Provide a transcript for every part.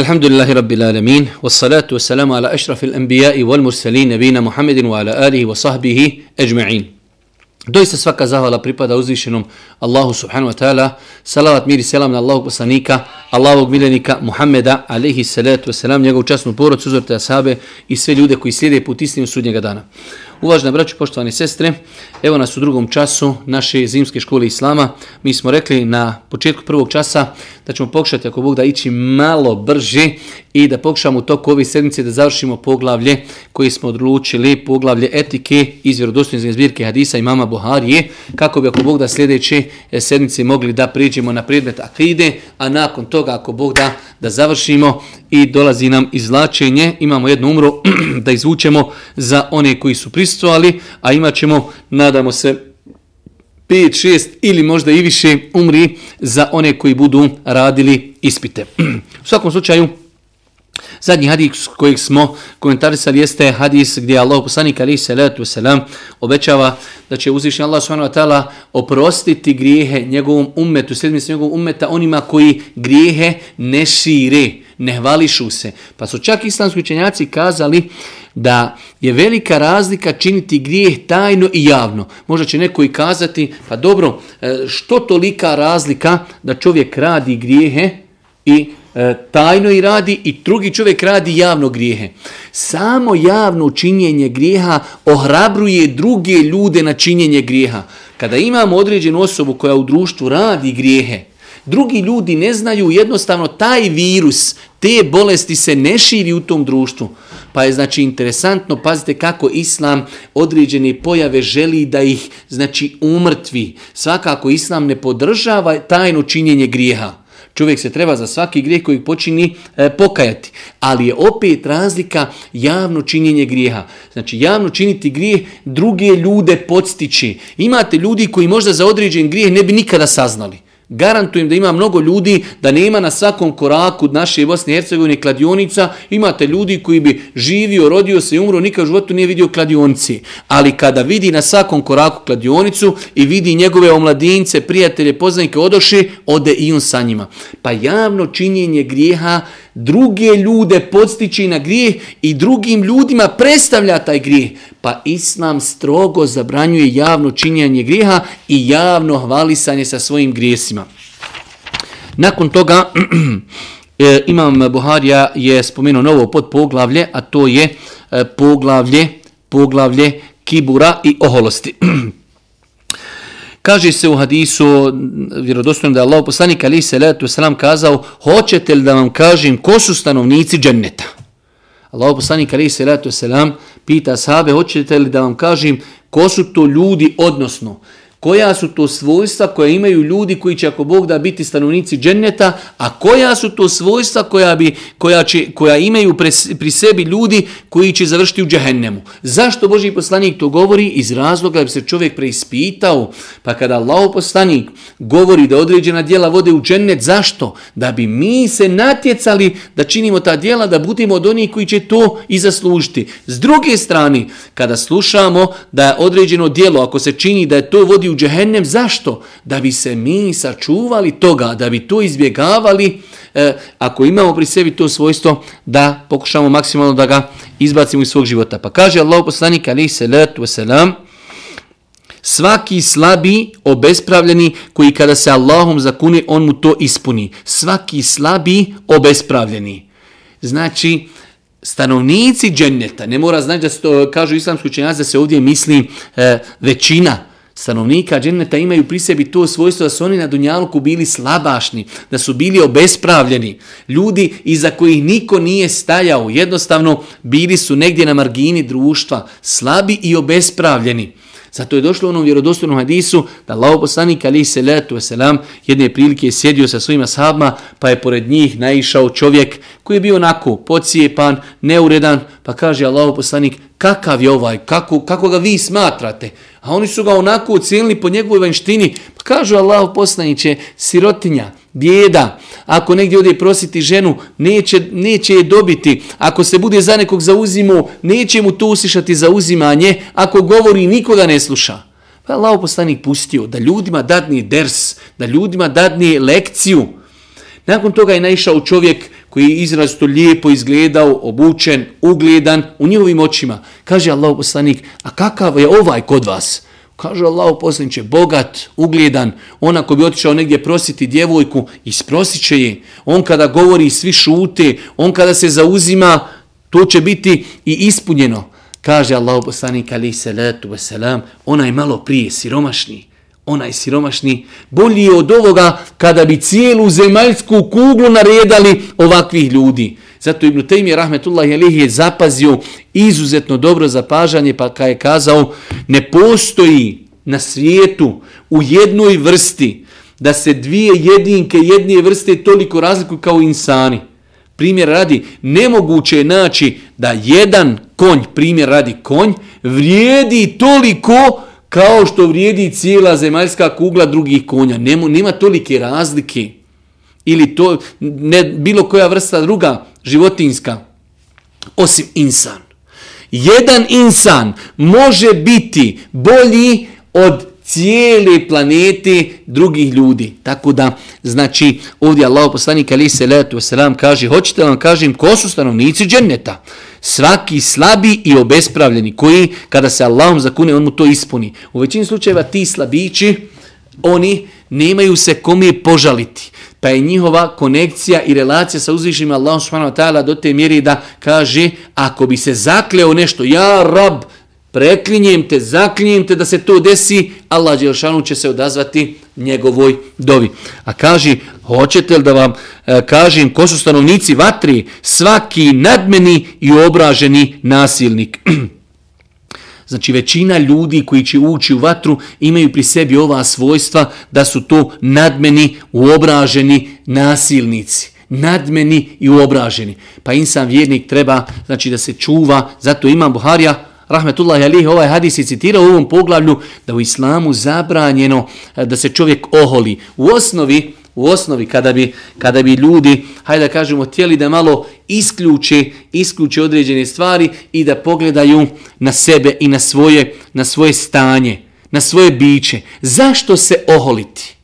الحمد لله رب العالمين والصلاة والسلام على أشرف الأنبياء والمرسلين نبينا محمد وعلى آله وصحبه أجمعين Doista svaka zahvala pripada uzvišenom Allahu subhanahu wa ta'ala. Salavat, mir i selam na Allahu poslanika, Allahovog miljenika Muhammeda, alaihi salatu wa salam, njegovu časnu porod, suzorte asabe i sve ljude koji slijede put istinu sudnjega dana. Uvažne braću, poštovane sestre, evo nas u drugom času naše zimske škole Islama. Mi smo rekli na početku prvog časa da ćemo pokušati, ako Bog da, ići malo brže i da pokušamo u toku ove sedmice da završimo poglavlje koje smo odlučili, poglavlje etike iz vjerodostojne zbirke hadisa i mama Buharije, kako bi, ako Bog da, sljedeće e, sedmice mogli da priđemo na predmet akide, a nakon toga, ako Bog da, da završimo i dolazi nam izlačenje, imamo jednu umru da izvučemo za one koji su pristovali, a imat ćemo, nadamo se, 5, 6 ili možda i više umri za one koji budu radili ispite. U svakom slučaju, Zadnji hadis kojeg smo komentarisali jeste hadis gdje Allah poslanik alaihi salatu wasalam obećava da će uzvišnji Allah subhanahu wa ta'ala oprostiti grijehe njegovom ummetu, sedmice njegovog ummeta, onima koji grijehe ne šire, ne hvališu se. Pa su čak islamski učenjaci kazali da je velika razlika činiti grijeh tajno i javno. Možda će neko i kazati, pa dobro, e, što tolika razlika da čovjek radi grijehe i E, tajno i radi i drugi čovjek radi javno grijehe. Samo javno činjenje grijeha ohrabruje druge ljude na činjenje grijeha. Kada imamo određenu osobu koja u društvu radi grijehe, drugi ljudi ne znaju jednostavno taj virus, te bolesti se ne širi u tom društvu. Pa je znači interesantno, pazite kako islam određene pojave želi da ih znači umrtvi. Svakako islam ne podržava tajno činjenje grijeha. Čovjek se treba za svaki grijeh koji počini e, pokajati. Ali je opet razlika javno činjenje grijeha. Znači javno činiti grijeh druge ljude podstići. Imate ljudi koji možda za određen grijeh ne bi nikada saznali. Garantujem da ima mnogo ljudi da nema na svakom koraku naše Bosne i Hercegovine kladionica. Imate ljudi koji bi živio, rodio se i umro, nikad u životu nije vidio kladionici. Ali kada vidi na svakom koraku kladionicu i vidi njegove omladince, prijatelje, poznanike odoši, ode i on sa njima. Pa javno činjenje grijeha druge ljude podstiče na grijeh i drugim ljudima predstavlja taj grijeh. Pa Islam strogo zabranjuje javno činjenje grijeha i javno hvalisanje sa svojim grijesima. Nakon toga e, Imam Buharija je spomenuo novo podpoglavlje, a to je e, poglavlje, poglavlje kibura i oholosti. Kaže se u hadisu, vjerodostojno da je Allah poslanik ali se letu selam kazao, hoćete li da vam kažem ko su stanovnici dženneta? Allah poslanik alaih salatu selam pita sahabe, hoćete li da vam kažem ko su to ljudi, odnosno, koja su to svojstva koja imaju ljudi koji će ako Bog da biti stanovnici dženneta, a koja su to svojstva koja, bi, koja, će, koja imaju pre, pri sebi ljudi koji će završiti u džehennemu. Zašto Boži poslanik to govori? Iz razloga da bi se čovjek preispitao, pa kada Allah poslanik govori da određena dijela vode u džennet, zašto? Da bi mi se natjecali da činimo ta dijela, da budemo od onih koji će to i zaslužiti. S druge strane, kada slušamo da je određeno dijelo, ako se čini da je to vodi u džehennem. Zašto? Da bi se mi sačuvali toga, da bi to izbjegavali, e, ako imamo pri sebi to svojstvo, da pokušamo maksimalno da ga izbacimo iz svog života. Pa kaže Allah poslanik, ali se letu wasalam, Svaki slabi, obespravljeni, koji kada se Allahom zakune, on mu to ispuni. Svaki slabi, obespravljeni. Znači, stanovnici dženneta, ne mora znači da se to, kažu islamski učenjaci, da se ovdje misli e, većina, stanovnika dženeta imaju pri sebi to svojstvo da su oni na Dunjaluku bili slabašni, da su bili obespravljeni. Ljudi iza kojih niko nije stajao, jednostavno bili su negdje na margini društva, slabi i obespravljeni. Zato je došlo u onom vjerodostojnom hadisu da Allah poslanik ali se letu selam jedne prilike je sjedio sa svojima sahabima pa je pored njih naišao čovjek koji je bio onako pocijepan, neuredan pa kaže Allah poslanik kakav je ovaj, kako, kako ga vi smatrate? A oni su ga onako ocijenili po njegovoj vanštini. Pa kažu Allah poslaniće, sirotinja, bijeda, ako negdje ode prositi ženu, neće, neće je dobiti. Ako se bude za nekog zauzimo, neće mu to usišati za uzimanje. Ako govori, nikoga ne sluša. Pa Allah poslanik pustio da ljudima dadni ders, da ljudima dadni lekciju. Nakon toga je naišao čovjek koji je izrazito lijepo izgledao, obučen, ugledan u njihovim očima. Kaže Allah poslanik, a kakav je ovaj kod vas? Kaže Allah poslaniće, bogat, ugledan, on ako bi otišao negdje prositi djevojku, isprosit će je. On kada govori, svi šute, on kada se zauzima, to će biti i ispunjeno. Kaže Allah poslanik, ali salatu wasalam, onaj malo prije siromašni, onaj siromašni, bolji je od ovoga kada bi cijelu zemaljsku kuglu naredali ovakvih ljudi. Zato Ibn Taymi rahmetullahi Jelih je zapazio izuzetno dobro zapažanje pa kada je kazao ne postoji na svijetu u jednoj vrsti da se dvije jedinke jedne vrste toliko razlikuju kao insani. Primjer radi, nemoguće je naći da jedan konj, primjer radi konj, vrijedi toliko kao što vrijedi cijela zemaljska kugla drugih konja. Nemo, nema tolike razlike. Ili to, ne, bilo koja vrsta druga životinska, osim insan. Jedan insan može biti bolji od cijele planete drugih ljudi. Tako da, znači, ovdje Allah poslanik ali se letu selam kaže, hoćete vam kažem, ko su stanovnici dženneta? Svaki slabi i obespravljeni, koji kada se Allahom zakune, on mu to ispuni. U većini slučajeva ti slabići, oni nemaju se kome požaliti. Pa je njihova konekcija i relacija sa uzvišnjima Allahom subhanahu wa ta'ala do te mjeri da kaže, ako bi se zakleo nešto, ja rab, preklinjem te, zaklinjem te da se to desi, Allah Đelšanu će se odazvati njegovoj dovi. A kaže, hoćete li da vam e, kažem ko su stanovnici vatri, svaki nadmeni i obraženi nasilnik. Znači većina ljudi koji će ući u vatru imaju pri sebi ova svojstva da su to nadmeni, uobraženi nasilnici. Nadmeni i uobraženi. Pa insan vjernik treba znači da se čuva, zato imam Buharija, rahmetullahi alihi, ovaj hadis je citirao u ovom poglavlju da u islamu zabranjeno eh, da se čovjek oholi. U osnovi, u osnovi kada bi, kada bi ljudi, hajde da kažemo, htjeli da malo isključe, isključe određene stvari i da pogledaju na sebe i na svoje, na svoje stanje, na svoje biće. Zašto se oholiti?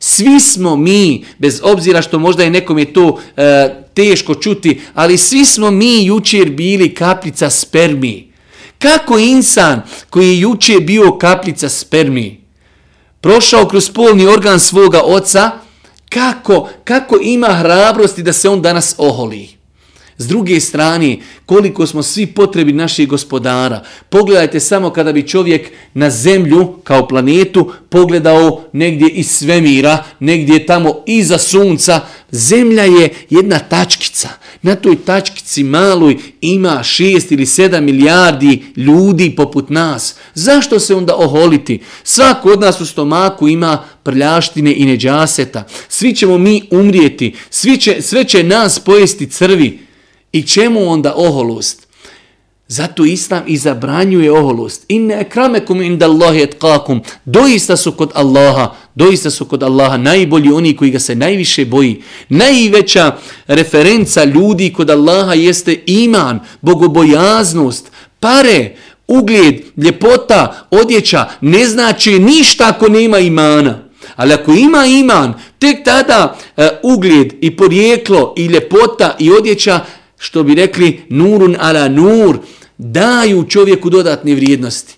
Svi smo mi, bez obzira što možda je nekom je to e, teško čuti, ali svi smo mi jučer bili kaplica spermije. Kako insan koji je juče bio kapljica spermi, prošao kroz polni organ svoga oca, kako, kako ima hrabrosti da se on danas oholi? S druge strane, koliko smo svi potrebi naših gospodara. Pogledajte samo kada bi čovjek na zemlju kao planetu pogledao negdje iz svemira, negdje tamo iza sunca. Zemlja je jedna tačkica. Na toj tačkici maloj ima šest ili sedam milijardi ljudi poput nas. Zašto se onda oholiti? Svako od nas u stomaku ima prljaštine i neđaseta. Svi ćemo mi umrijeti. Svi će, sve će nas pojesti crvi. I čemu onda oholost? Zato Islam i zabranjuje oholost. Inne ekramekum inda Allahi etkakum. Doista su kod Allaha, doista su kod Allaha najbolji oni koji ga se najviše boji. Najveća referenca ljudi kod Allaha jeste iman, bogobojaznost, pare, ugled, ljepota, odjeća. Ne znači ništa ako nema imana. Ali ako ima iman, tek tada e, ugled i porijeklo i ljepota i odjeća što bi rekli nurun ala nur, daju čovjeku dodatne vrijednosti.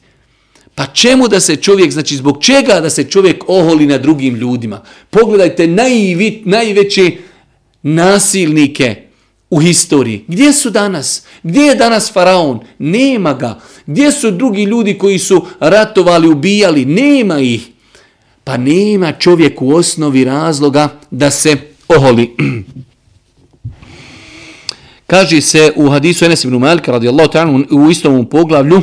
Pa čemu da se čovjek, znači zbog čega da se čovjek oholi na drugim ljudima? Pogledajte najvit, najveće nasilnike u historiji. Gdje su danas? Gdje je danas faraon? Nema ga. Gdje su drugi ljudi koji su ratovali, ubijali? Nema ih. Pa nema čovjek u osnovi razloga da se oholi. Kaže se u hadisu Enes ibn Malika radijallahu ta'ala u istom poglavlju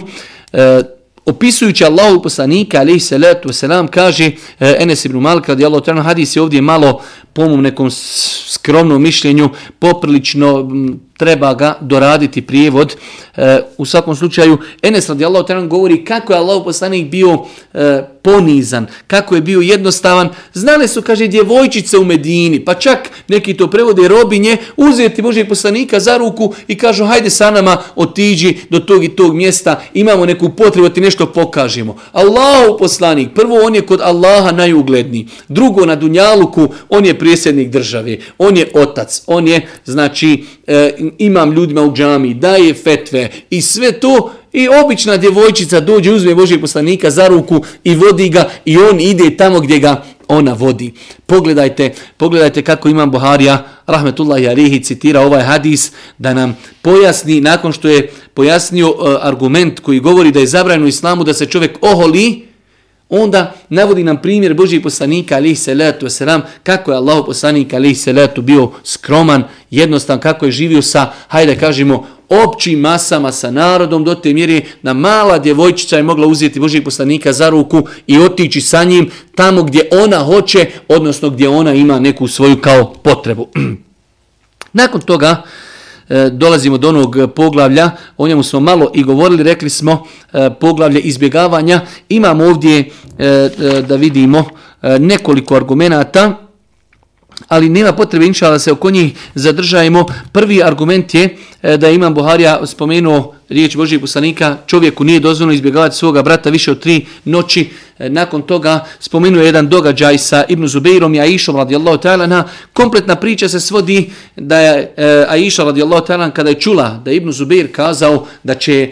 e, opisujući Allahu poslanika alejhi salatu vesselam kaže e, Enes ibn Malik radijallahu ta'ala hadis je ovdje malo po mom nekom skromnom mišljenju poprilično m, treba ga doraditi prijevod. E, u svakom slučaju Enes radijallahu ta'ala govori kako je Allahu poslanik bio e, ponizan, kako je bio jednostavan. Znali su, kaže, djevojčice u Medini, pa čak neki to prevode robinje, uzeti Božeg poslanika za ruku i kažu, hajde sa nama, otiđi do tog i tog mjesta, imamo neku potrebu, ti nešto pokažemo. Allahu poslanik, prvo on je kod Allaha najugledniji, drugo na Dunjaluku, on je prijesednik države, on je otac, on je, znači, e, imam ljudima u džami, daje fetve i sve to, I obična djevojčica dođe, uzme Božijeg poslanika za ruku i vodi ga i on ide tamo gdje ga ona vodi. Pogledajte, pogledajte kako imam Buharija, rahmetullahi alihi, citira ovaj hadis da nam pojasni, nakon što je pojasnio uh, argument koji govori da je zabranjeno islamu da se čovjek oholi, onda navodi nam primjer Božijeg poslanika alihi salatu wasalam, kako je Allah poslanik alihi salatu bio skroman, jednostavan, kako je živio sa, hajde kažemo, općim masama sa narodom do te mjere da mala djevojčica je mogla uzeti Božijeg poslanika za ruku i otići sa njim tamo gdje ona hoće, odnosno gdje ona ima neku svoju kao potrebu. Nakon toga e, dolazimo do onog e, poglavlja, o njemu smo malo i govorili, rekli smo e, poglavlje izbjegavanja. Imamo ovdje e, e da vidimo e, nekoliko argumenata, ali nema potrebe inša da se oko njih zadržajemo. Prvi argument je e, da imam Buharija spomenuo riječ Božijeg poslanika, čovjeku nije dozvoljeno izbjegavati svoga brata više od tri noći. E, nakon toga spomenuo jedan događaj sa Ibn Zubeirom i Aishom radijallahu ta'ala. Kompletna priča se svodi da je e, Aisha radijallahu ta'ala kada je čula da Ibn Zubeir kazao da će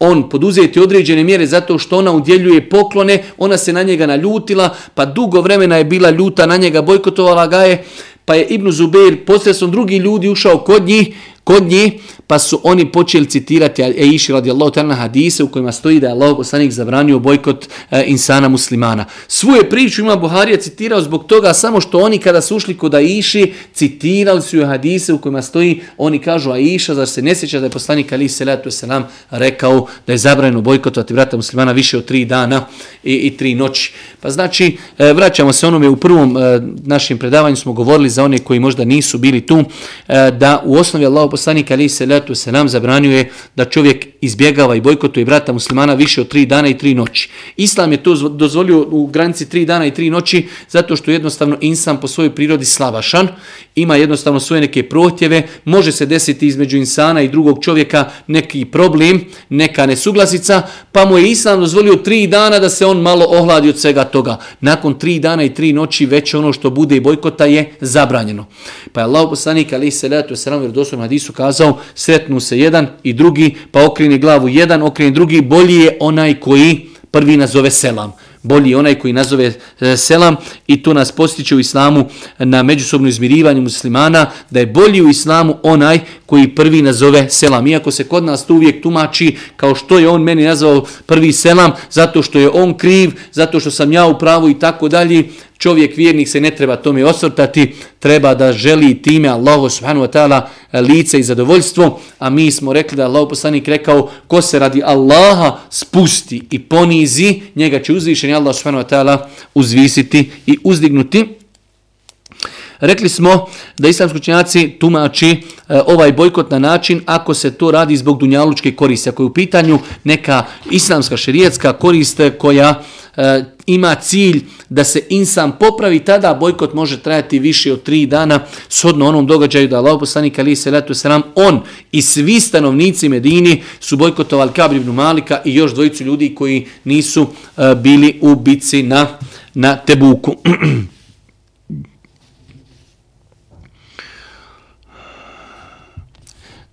on poduzeti određene mjere zato što ona udjeljuje poklone, ona se na njega naljutila, pa dugo vremena je bila ljuta na njega, bojkotovala ga je, pa je Ibn Zubeir posredstvom drugi ljudi ušao kod njih, kod nje, pa su oni počeli citirati Eishi radijallahu ta'ala hadise u kojima stoji da je Allah poslanik zabranio bojkot e, insana muslimana. Svoje priču ima Buharija citirao zbog toga samo što oni kada su ušli kod Aishi citirali su joj hadise u kojima stoji oni kažu Aisha zar se ne sjeća da je poslanik ali salatu selam rekao da je zabranjeno bojkotovati vrata muslimana više od tri dana i, i tri noći. Pa znači e, vraćamo se onome u prvom e, našem predavanju smo govorili za one koji možda nisu bili tu e, da u osnovi Allah poslanik ali se salatu selam zabranjuje da čovjek izbjegava i bojkotuje brata muslimana više od tri dana i tri noći. Islam je to dozvolio u granici tri dana i tri noći zato što jednostavno insan po svojoj prirodi slavašan, ima jednostavno svoje neke prohtjeve, može se desiti između insana i drugog čovjeka neki problem, neka nesuglasica, pa mu je Islam dozvolio tri dana da se on malo ohladi od svega toga. Nakon tri dana i tri noći već ono što bude bojkota je zabranjeno. Pa je Allah poslanik ali se letu se nam vjerodostojno hadisu kazao sretnu se jedan i drugi, pa okreni glavu jedan, okreni drugi, bolji je onaj koji prvi nazove selam. Bolji je onaj koji nazove e, selam i to nas postiče u islamu na međusobno izmirivanje muslimana, da je bolji u islamu onaj koji prvi nazove selam. Iako se kod nas to uvijek tumači kao što je on meni nazvao prvi selam, zato što je on kriv, zato što sam ja u pravu i tako dalje, čovjek vjernik se ne treba tome osvrtati, treba da želi time Allahu subhanahu wa ta'ala e, lice i zadovoljstvo, a mi smo rekli da Allah poslanik rekao ko se radi Allaha spusti i ponizi, njega će uzvišeni Allah subhanahu wa ta'ala uzvisiti i uzdignuti. Rekli smo da islamski učenjaci tumači e, ovaj bojkot na način ako se to radi zbog dunjalučke koriste. Ako je u pitanju neka islamska šerijetska koriste koja e, ima cilj da se insan popravi, tada bojkot može trajati više od tri dana, shodno onom događaju da Allah poslanik ali se letu sram, on i svi stanovnici Medini su bojkotovali Kabri ibn Malika i još dvojicu ljudi koji nisu e, bili u bici na, na Tebuku.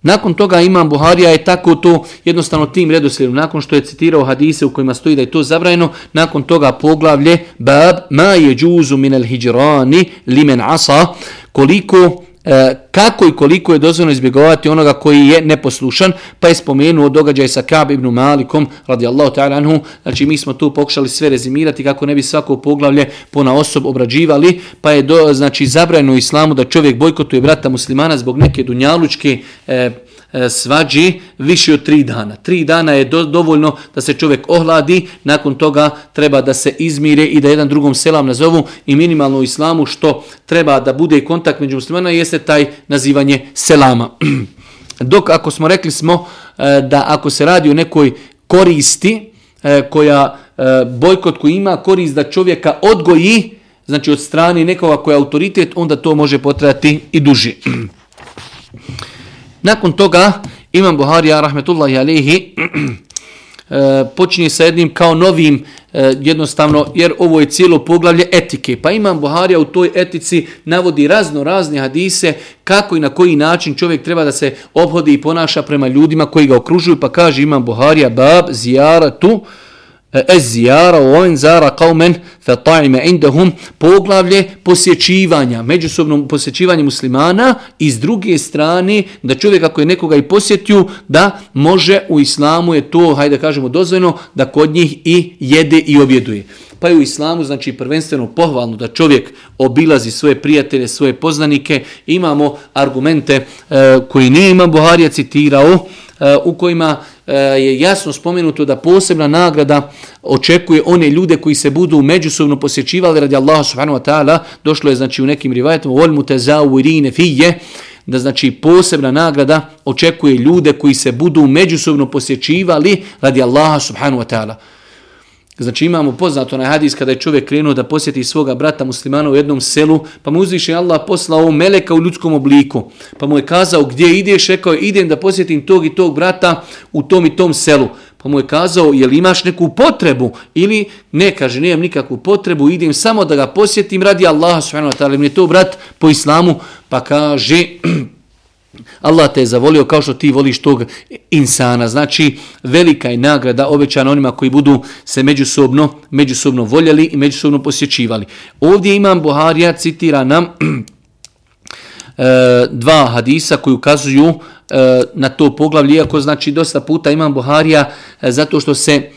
Nakon toga imam Buharija je tako to jednostavno tim redoslijedom, nakon što je citirao hadise u kojima stoji da je to zabrajeno, nakon toga poglavlje bab ma je džuzu minel hijrani limen asa, koliko E, kako i koliko je dozvoljeno izbjegovati onoga koji je neposlušan, pa je spomenuo događaj sa Kab ibn Malikom, radijallahu ta'ala anhu, znači mi smo tu pokušali sve rezimirati kako ne bi svako poglavlje po na osob obrađivali, pa je do, znači zabrajeno islamu da čovjek bojkotuje brata muslimana zbog neke dunjalučke E, E, svađi više od tri dana. Tri dana je do, dovoljno da se čovjek ohladi, nakon toga treba da se izmire i da jedan drugom selam nazovu i minimalno u islamu što treba da bude kontakt među muslimana jeste taj nazivanje selama. Dok ako smo rekli smo e, da ako se radi o nekoj koristi e, koja bojkot koji ima korist da čovjeka odgoji, znači od strane nekoga koja je autoritet, onda to može potrajati i duži. Nakon toga, Imam Buharija, rahmetullahi alihi, eh, počinje sa jednim kao novim eh, jednostavno, jer ovo je cijelo poglavlje etike. Pa Imam Buharija u toj etici navodi razno razne hadise kako i na koji način čovjek treba da se obhodi i ponaša prema ljudima koji ga okružuju. Pa kaže Imam Buharija, bab, zijaratu tu, E, ezijara u ovim zara kaumen fe ta'ime indahum poglavlje posjećivanja, međusobno posjećivanje muslimana i s druge strane da čovjek ako je nekoga i posjetio da može u islamu je to, hajde kažemo dozvoljeno, da kod njih i jede i objeduje. Pa je u islamu znači prvenstveno pohvalno da čovjek obilazi svoje prijatelje, svoje poznanike. Imamo argumente e, koji ne imam Buharija citirao, Eh, u kojima eh, je jasno spomenuto da posebna nagrada očekuje one ljude koji se budu međusobno posjećivali radi Allaha subhanahu wa ta'ala. Došlo je znači u nekim rivajetima vol mutazawirine fije da znači posebna nagrada očekuje ljude koji se budu međusobno posjećivali radi Allaha subhanahu wa ta'ala. Znači imamo poznato na hadis kada je čovjek krenuo da posjeti svoga brata muslimana u jednom selu, pa mu uzviše Allah poslao meleka u ljudskom obliku. Pa mu je kazao gdje ideš, rekao je idem da posjetim tog i tog brata u tom i tom selu. Pa mu je kazao jel imaš neku potrebu ili ne kaže nemam nikakvu potrebu, idem samo da ga posjetim radi Allaha subhanahu wa ta'ala. Mi je to brat po islamu pa kaže Allah te je zavolio kao što ti voliš tog insana. Znači, velika je nagrada obećana onima koji budu se međusobno, međusobno voljeli i međusobno posjećivali. Ovdje imam Buharija, citira nam e, dva hadisa koji ukazuju e, na to poglavlje, iako znači dosta puta imam Buharija e, zato što se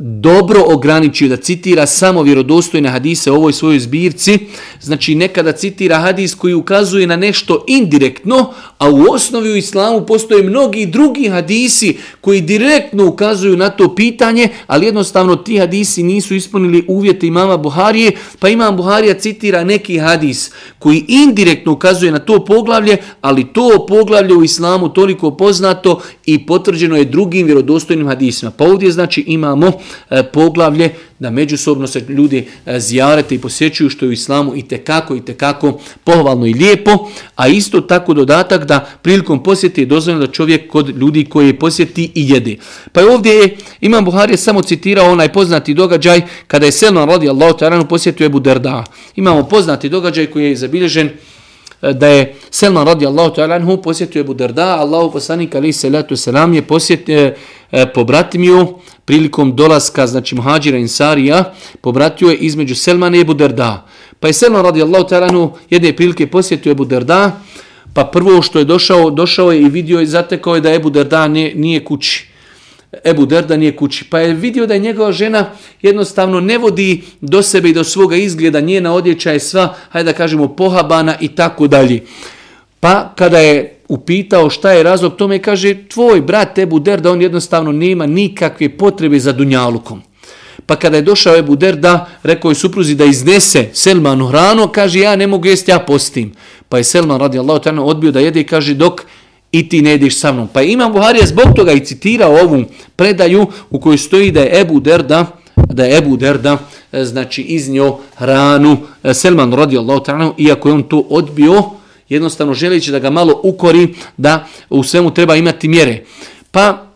dobro ograničio da citira samo vjerodostojne hadise u ovoj svojoj zbirci, znači nekada citira hadis koji ukazuje na nešto indirektno, a u osnovi u islamu postoje mnogi drugi hadisi koji direktno ukazuju na to pitanje, ali jednostavno ti hadisi nisu ispunili uvjete imama Buharije, pa imam Buharija citira neki hadis koji indirektno ukazuje na to poglavlje, ali to poglavlje u islamu toliko poznato i potvrđeno je drugim vjerodostojnim hadisima. Pa ovdje znači imamo E, poglavlje da međusobno se ljudi e, zjarete i posjećuju što je u islamu i tekako i tekako pohvalno i lijepo, a isto tako dodatak da prilikom posjeti je dozvoljeno da čovjek kod ljudi koji posjeti i jede. Pa je ovdje je, Imam Buhari samo citirao onaj poznati događaj kada je Selman radi Allah posjetio Ebu Derda. Imamo poznati događaj koji je zabilježen e, da je Selman radi Allahu Taranu posjetio Ebu Darda, Allahu poslanik ali salatu selam je posjetio E, pobratimio prilikom dolaska, znači muhađira insarija, pobratio je između Selmana i Ebu Derda. Pa je Selman radijallahu ta'ala jedne prilike posjetio Ebu Derda, pa prvo što je došao, došao je i vidio i zatekao je da Ebu Derda nije, nije kući. Ebu Derda nije kući. Pa je vidio da je njegova žena jednostavno ne vodi do sebe i do svoga izgleda, njena odjeća je sva, hajde da kažemo, pohabana i tako dalje. Pa kada je upitao šta je razlog tome, kaže tvoj brat Ebu Derda, on jednostavno nema nikakve potrebe za dunjalukom. Pa kada je došao Ebu Derda, rekao je supruzi da iznese Selmanu hranu, kaže ja ne mogu jesti, ja postim. Pa je Selman radi Allah odbio da jede i kaže dok i ti ne jediš sa mnom. Pa Imam Buharija zbog toga i citirao ovu predaju u kojoj stoji da je Ebu Derda, da je Ebu Derda e, znači iznio hranu e, Selman radi Allah iako je on to odbio, jednostavno želeći da ga malo ukori, da u svemu treba imati mjere. Pa,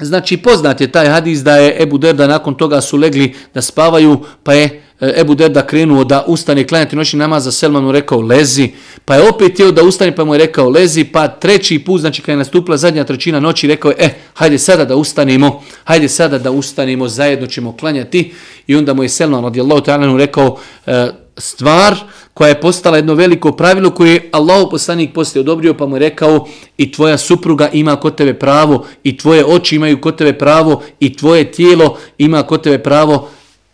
znači, poznat je taj hadis da je Ebu Derda nakon toga su legli da spavaju, pa je E, Ebu Derda krenuo da ustane klanjati noćni namaz za Selmanu rekao lezi, pa je opet htio da ustane pa mu je rekao lezi, pa treći put, znači kada je nastupila zadnja trećina noći, rekao je, e, hajde sada da ustanemo, hajde sada da ustanemo, zajedno ćemo klanjati. I onda mu je Selman radijallahu ta'ala rekao, e, stvar koja je postala jedno veliko pravilo koje je Allahu poslanik poslije odobrio pa mu je rekao i tvoja supruga ima kod tebe pravo i tvoje oči imaju kod tebe pravo i tvoje tijelo ima kod tebe pravo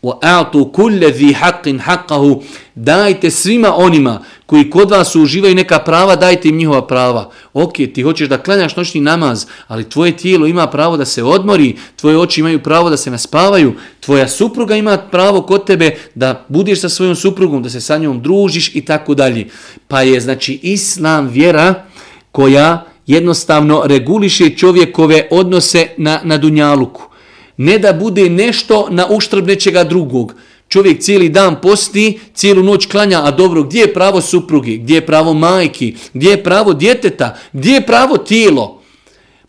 وَأَعْتُوا كُلَّ ذِي حَقٍ حَقَّهُ Dajte svima onima koji kod vas uživaju neka prava, dajte im njihova prava. Ok, ti hoćeš da klanjaš noćni namaz, ali tvoje tijelo ima pravo da se odmori, tvoje oči imaju pravo da se naspavaju, tvoja supruga ima pravo kod tebe da budeš sa svojom suprugom, da se sa njom družiš i tako dalje. Pa je znači islam vjera koja jednostavno reguliše čovjekove odnose na, na dunjaluku Ne da bude nešto na uštrb nečega drugog. Čovjek cijeli dan posti, cijelu noć klanja, a dobro, gdje je pravo suprugi, gdje je pravo majki, gdje je pravo djeteta, gdje je pravo tijelo?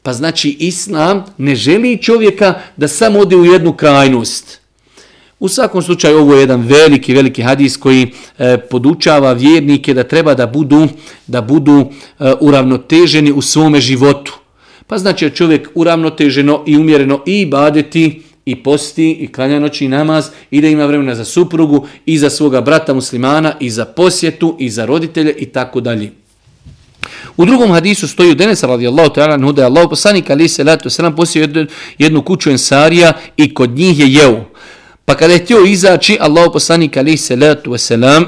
Pa znači Islam ne želi čovjeka da samo ode u jednu krajnost. U svakom slučaju ovo je jedan veliki, veliki hadis koji e, podučava vjernike da treba da budu, da budu e, uravnoteženi u svome životu. Pa znači čovjek uravnoteženo i umjereno i badeti, i posti i klanja noći namaz i da ima vremena za suprugu i za svoga brata muslimana i za posjetu i za roditelje i tako dalje. U drugom hadisu stoji u Denesa radijallahu ta'ala anhu da je Allah poslanik ali se letu selam posio jednu, jednu kuću ensarija i kod njih je jeo. Pa kada je htio izaći Allah poslanik ali se letu selam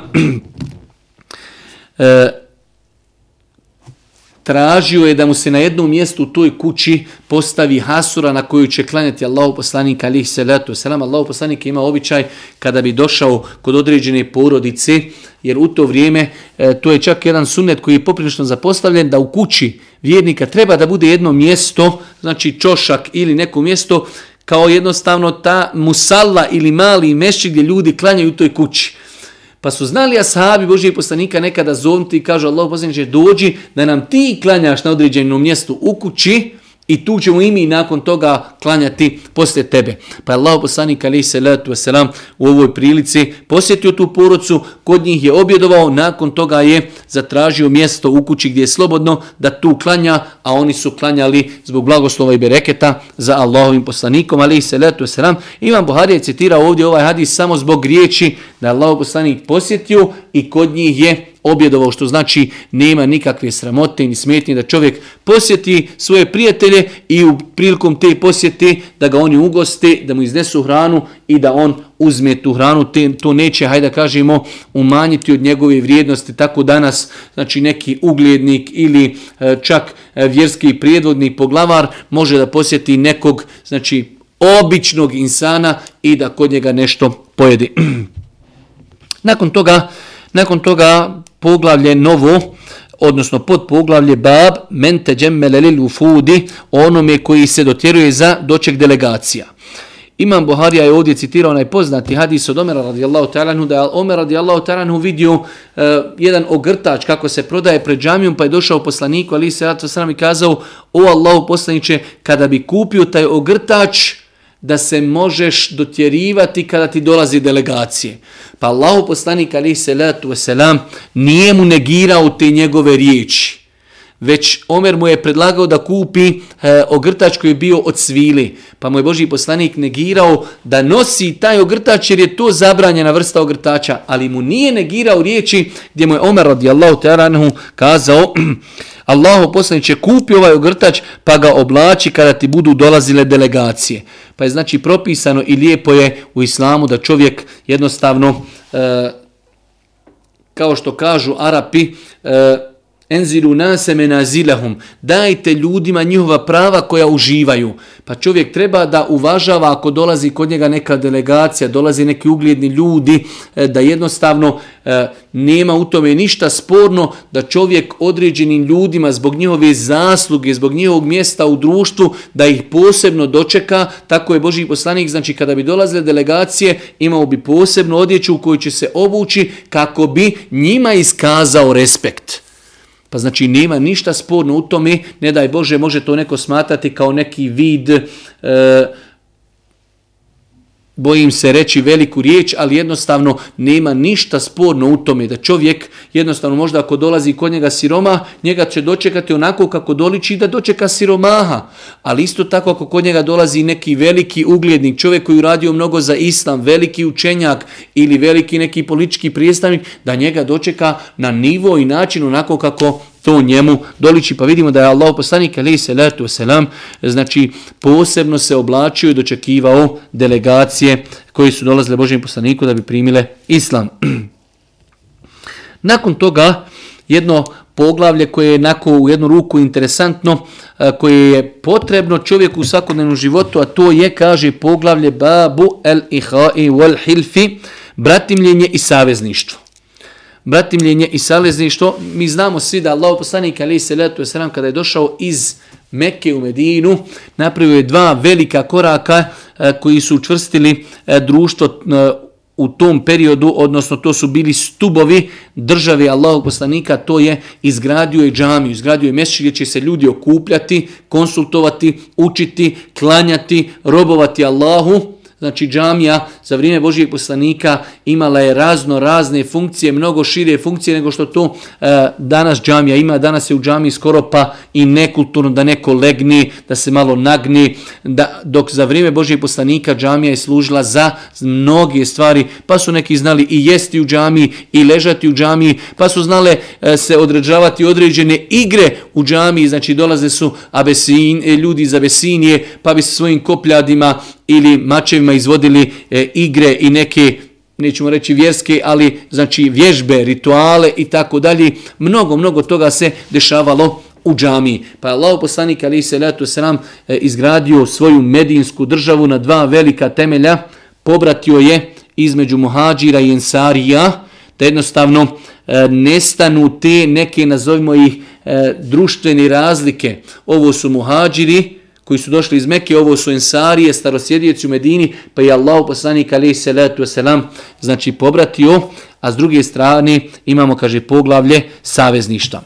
tražio je da mu se na jednom mjestu u toj kući postavi hasura na koju će klanjati Allahu poslanik alih salatu selam. Allahu poslanik ima običaj kada bi došao kod određene porodice, jer u to vrijeme e, to je čak jedan sunnet koji je poprilično zapostavljen da u kući vjernika treba da bude jedno mjesto, znači čošak ili neko mjesto kao jednostavno ta musalla ili mali mešći gdje ljudi klanjaju u toj kući. Pa su znali ashabi Božijeg poslanika nekada zovnuti i kažu Allah poslaniče dođi da nam ti klanjaš na određenom mjestu u kući, i tu ćemo i mi nakon toga klanjati poslije tebe. Pa je Allah poslanik alaih salatu wasalam u ovoj prilici posjetio tu porodcu, kod njih je objedovao, nakon toga je zatražio mjesto u kući gdje je slobodno da tu klanja, a oni su klanjali zbog blagoslova i bereketa za Allahovim poslanikom alaih salatu wasalam. Imam Buhari je citirao ovdje ovaj hadis samo zbog riječi da je Allah poslanik posjetio i kod njih je objedovao, što znači nema nikakve sramote ni smetnje da čovjek posjeti svoje prijatelje i u prilikom te posjete da ga oni ugoste, da mu iznesu hranu i da on uzme tu hranu, te, to neće, hajde da kažemo, umanjiti od njegove vrijednosti. Tako danas, znači neki ugljednik ili e, čak e, vjerski prijedvodnik poglavar može da posjeti nekog, znači običnog insana i da kod njega nešto pojedi. Nakon toga, nakon toga poglavlje novo, odnosno pod poglavlje bab mente džemmelelil ufudi, onome koji se dotjeruje za doček delegacija. Imam Buharija je ovdje citirao onaj poznati hadis od Omera radijallahu ta'ala da je Omer radijallahu ta'ala vidio uh, jedan ogrtač kako se prodaje pred džamijom pa je došao poslaniku ali se ratu sram i kazao o Allahu poslaniće kada bi kupio taj ogrtač da se možeš dotjerivati kada ti dolazi delegacije. Pa Allahu poslanik alaihi salatu wasalam nije mu negirao te njegove riječi. Već Omer mu je predlagao da kupi e, ogrtač koji je bio od svili. Pa mu je Boži poslanik negirao da nosi taj ogrtač jer je to zabranjena vrsta ogrtača. Ali mu nije negirao riječi gdje mu je Omer radijallahu ta'ala kazao Allahu poslanik će kupi ovaj ogrtač pa ga oblači kada ti budu dolazile delegacije. Pa je znači propisano i lijepo je u islamu da čovjek jednostavno, e, kao što kažu Arapi, e, enzilu nase menazilahum, dajte ljudima njihova prava koja uživaju. Pa čovjek treba da uvažava ako dolazi kod njega neka delegacija, dolazi neki ugledni ljudi, e, da jednostavno e, nema u tome ništa sporno da čovjek određenim ljudima zbog njihove zasluge, zbog njihovog mjesta u društvu, da ih posebno dočeka, tako je Boži poslanik, znači kada bi dolazile delegacije, imao bi posebno odjeću u kojoj će se obući kako bi njima iskazao respekt. Pa znači nema ništa sporno u tome, ne daj Bože, može to neko smatrati kao neki vid e, bojim se reći veliku riječ, ali jednostavno nema ništa sporno u tome da čovjek jednostavno možda ako dolazi kod njega siroma, njega će dočekati onako kako doliči da dočeka siromaha. Ali isto tako ako kod njega dolazi neki veliki uglednik, čovjek koji uradio mnogo za islam, veliki učenjak ili veliki neki politički prijestavnik, da njega dočeka na nivo i način onako kako to njemu doliči. Pa vidimo da je Allah poslanik alaihi salatu wasalam, znači posebno se oblačio i dočekivao delegacije koji su dolazile Božijem poslaniku da bi primile islam. Nakon toga jedno poglavlje koje je nako u jednu ruku interesantno, koje je potrebno čovjeku u svakodnevnom životu, a to je, kaže, poglavlje babu el ihai wal hilfi, bratimljenje i savezništvo bratimljenje i salezništvo. Mi znamo svi da Allah poslanik alaih salatu wasalam kada je došao iz Mekke u Medinu, napravio je dva velika koraka e, koji su učvrstili e, društvo e, u tom periodu, odnosno to su bili stubovi države Allahog poslanika, to je izgradio je džamiju, izgradio je mjesto gdje će se ljudi okupljati, konsultovati, učiti, klanjati, robovati Allahu, Znači džamija za vrijeme Božijeg poslanika imala je razno razne funkcije, mnogo šire funkcije nego što to e, danas džamija ima. Danas je u džamiji skoro pa i nekulturno da neko legni, da se malo nagni, da, dok za vrijeme Božijeg poslanika džamija je služila za mnoge stvari, pa su neki znali i jesti u džamiji i ležati u džamiji, pa su znale e, se određavati određene igre u džamiji, znači dolaze su abesin, e, ljudi iz Abesinije, pa bi se svojim kopljadima ili mačevima izvodili e, igre i neke nećemo reći vjerske, ali znači vježbe, rituale i tako dalje. Mnogo, mnogo toga se dešavalo u džamiji. Pa je Allah poslanik ali se letu selam e, izgradio svoju medinsku državu na dva velika temelja. Pobratio je između muhađira i ensarija, da jednostavno e, nestanu te neke, nazovimo ih, e, društvene razlike. Ovo su muhađiri, koji su došli iz Mekke, ovo su ensarije, starosjedijeci u Medini, pa je Allah poslanik alaih salatu wasalam, znači pobratio, a s druge strane imamo, kaže, poglavlje savezništa.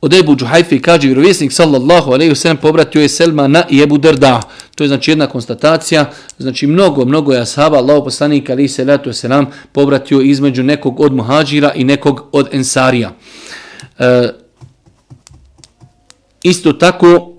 Od Ebu Džuhajfi kaže, vjerovjesnik sallallahu alaihi wasalam pobratio je Selmana i Ebu Drda. To je znači jedna konstatacija, znači mnogo, mnogo je ashaba, Allah poslanik alaihi salatu wasalam pobratio između nekog od muhađira i nekog od ensarija. E, isto tako,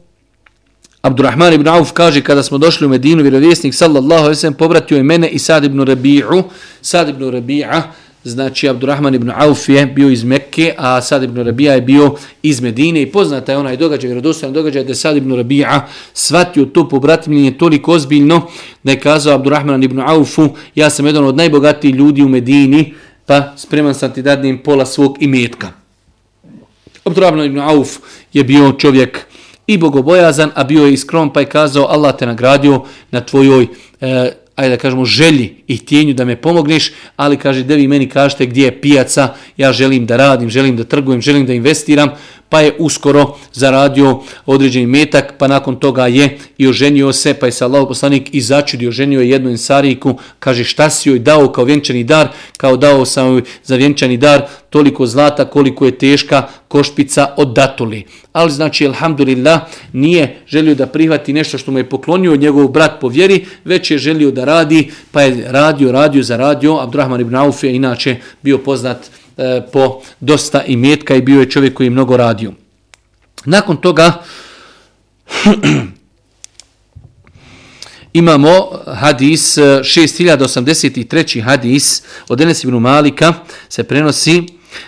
Abdurrahman ibn Auf kaže kada smo došli u Medinu, vjerovjesnik sallallahu alejhi ve sellem povratio je mene i Sad ibn Rabi'u. Sad ibn Rabi'a, znači Abdurrahman ibn Auf je bio iz Mekke, a Sad ibn Rabi'a je bio iz Medine i poznata je onaj događaj, vjerodostojan događaj da je Sad ibn Rabi'a shvatio to pobratimljenje toliko ozbiljno da je kazao Abdurrahman ibn Aufu, ja sam jedan od najbogatijih ljudi u Medini, pa spreman sam ti dadnim pola svog imetka. Abdurrahman ibn Auf je bio čovjek i bogobojazan, a bio je iskron pa je kazao Allah te nagradio na tvojoj, e, ajde da kažemo, želji i tijenju da me pomogneš, ali kaže, da vi meni kažete gdje je pijaca, ja želim da radim, želim da trgujem, želim da investiram, pa je uskoro zaradio određeni metak, pa nakon toga je i oženio se, pa je se Allah poslanik i začudio, oženio je jednu insariku, kaže šta si joj dao kao vjenčani dar, kao dao sam joj za vjenčani dar toliko zlata koliko je teška košpica od datuli. Ali znači, alhamdulillah, nije želio da prihvati nešto što mu je poklonio njegov brat po vjeri, već je želio da radi, pa je radio, radio, zaradio. Abdurrahman ibn Auf je inače bio poznat E, po dosta imetka i bio je čovjek koji je mnogo radio. Nakon toga imamo hadis e, 6083. Hadis od Enes ibn Malika se prenosi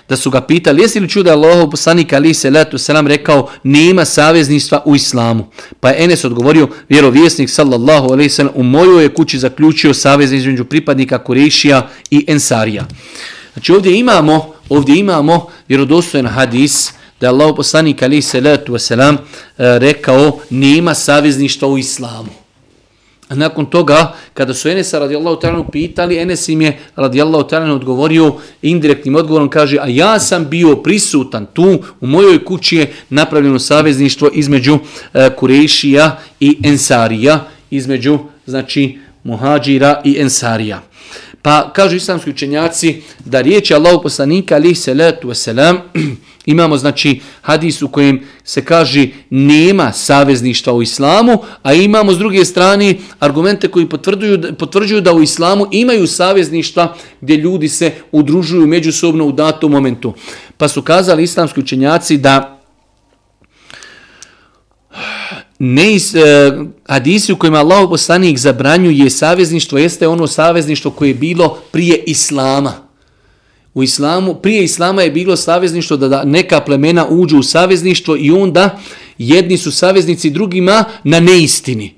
da su ga pitali jesi li čuda Allahov poslanik ali se letu selam rekao nema savezništva u islamu. Pa je Enes odgovorio vjerovjesnik sallallahu alejhi ve u mojoj je kući zaključio savez između pripadnika Kurešija i Ensarija. Znači ovdje imamo, ovdje imamo vjerodostojen hadis da je Allah poslanik ali salatu wasalam e, rekao nema savezništva u islamu. A nakon toga, kada su Enesa radijallahu ta'ala pitali, Enes im je radijallahu ta'ala odgovorio indirektnim odgovorom, kaže, a ja sam bio prisutan tu, u mojoj kući je napravljeno savezništvo između e, Kurešija i Ensarija, između, znači, Muhađira i Ensarija. Pa kažu islamski učenjaci da riječi Allahu poslanika se salatu selam imamo znači hadis u kojem se kaže nema savezništva u islamu, a imamo s druge strane argumente koji potvrđuju potvrđuju da u islamu imaju savezništva gdje ljudi se udružuju međusobno u datom momentu. Pa su kazali islamski učenjaci da ne iz, uh, e, hadisi u kojima Allah poslanik zabranjuje savezništvo jeste ono savezništvo koje je bilo prije Islama. U islamu, prije Islama je bilo savezništvo da, da neka plemena uđu u savezništvo i onda jedni su saveznici drugima na neistini.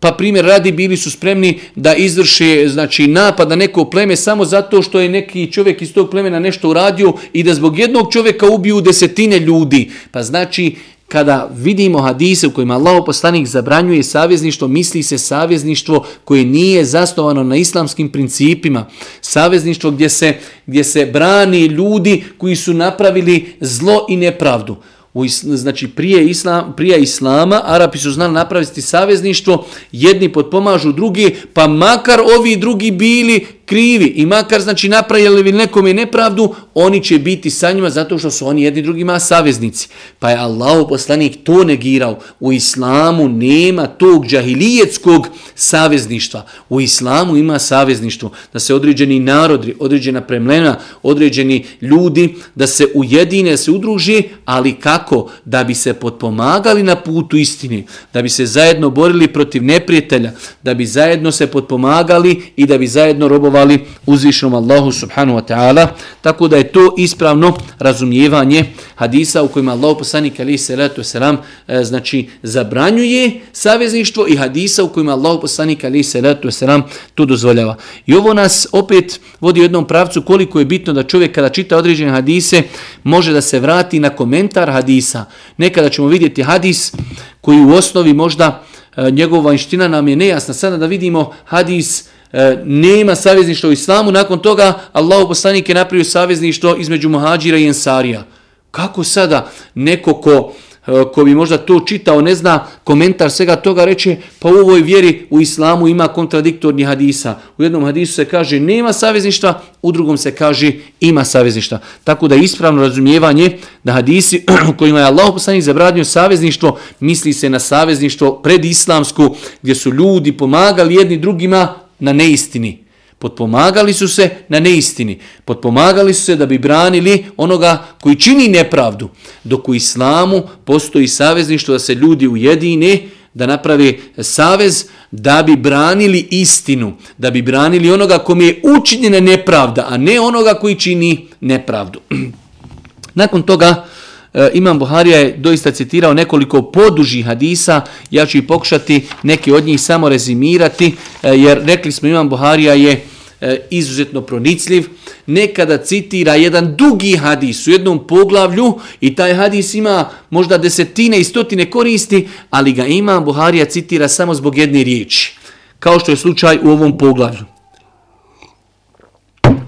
Pa primjer radi bili su spremni da izvrše znači napad na neko pleme samo zato što je neki čovjek iz tog plemena nešto uradio i da zbog jednog čovjeka ubiju desetine ljudi. Pa znači kada vidimo hadise u kojima Allah poslanik zabranjuje savezništvo, misli se savezništvo koje nije zasnovano na islamskim principima. Savezništvo gdje se, gdje se brani ljudi koji su napravili zlo i nepravdu. U, znači prije, islam, prije islama Arapi su znali napraviti savezništvo, jedni potpomažu drugi, pa makar ovi drugi bili krivi i makar znači napravili li nekome nepravdu, oni će biti sa njima zato što su oni jedni drugima saveznici. Pa je Allah poslanik to negirao. U islamu nema tog džahilijetskog savezništva. U islamu ima savezništvo da se određeni narodi, određena premlena, određeni ljudi da se ujedine, se udruži, ali kako? Da bi se potpomagali na putu istine, da bi se zajedno borili protiv neprijatelja, da bi zajedno se potpomagali i da bi zajedno robovali vjerovali uzvišenom Allahu subhanahu wa ta'ala, tako da je to ispravno razumijevanje hadisa u kojima Allah poslanik ali se letu selam e, znači zabranjuje savezništvo i hadisa u kojima Allah poslanik ali se letu selam to dozvoljava. I ovo nas opet vodi u jednom pravcu koliko je bitno da čovjek kada čita određene hadise može da se vrati na komentar hadisa. Nekada ćemo vidjeti hadis koji u osnovi možda e, njegova vanština nam je nejasna. Sada da vidimo hadis e, nema savezništva u islamu, nakon toga Allahu poslanik je napravio savezništvo između muhađira i ensarija. Kako sada neko ko, e, ko bi možda to čitao, ne zna komentar svega toga, reče pa u ovoj vjeri u islamu ima kontradiktorni hadisa. U jednom hadisu se kaže nema savezništva, u drugom se kaže ima savezništva. Tako da ispravno razumijevanje da hadisi u kojima je Allah poslanik zabranio savezništvo, misli se na savezništvo predislamsku, gdje su ljudi pomagali jedni drugima na neistini. Potpomagali su se na neistini. Potpomagali su se da bi branili onoga koji čini nepravdu. Dok u islamu postoji savezništvo da se ljudi ujedine, da naprave savez da bi branili istinu, da bi branili onoga kom je učinjena nepravda, a ne onoga koji čini nepravdu. Nakon toga, E, Imam Buharija je doista citirao nekoliko podužih hadisa, ja ću i pokušati neke od njih samo rezimirati, e, jer rekli smo Imam Buharija je e, izuzetno pronicljiv, nekada citira jedan dugi hadis u jednom poglavlju i taj hadis ima možda desetine i stotine koristi, ali ga Imam Buharija citira samo zbog jedne riječi, kao što je slučaj u ovom poglavlju.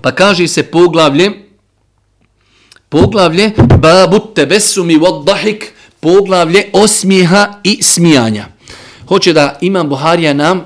Pa kaže se poglavlje, poglavlje babu tebesumi wad dahik, poglavlje osmijeha i smijanja. Hoće da Imam Buharija nam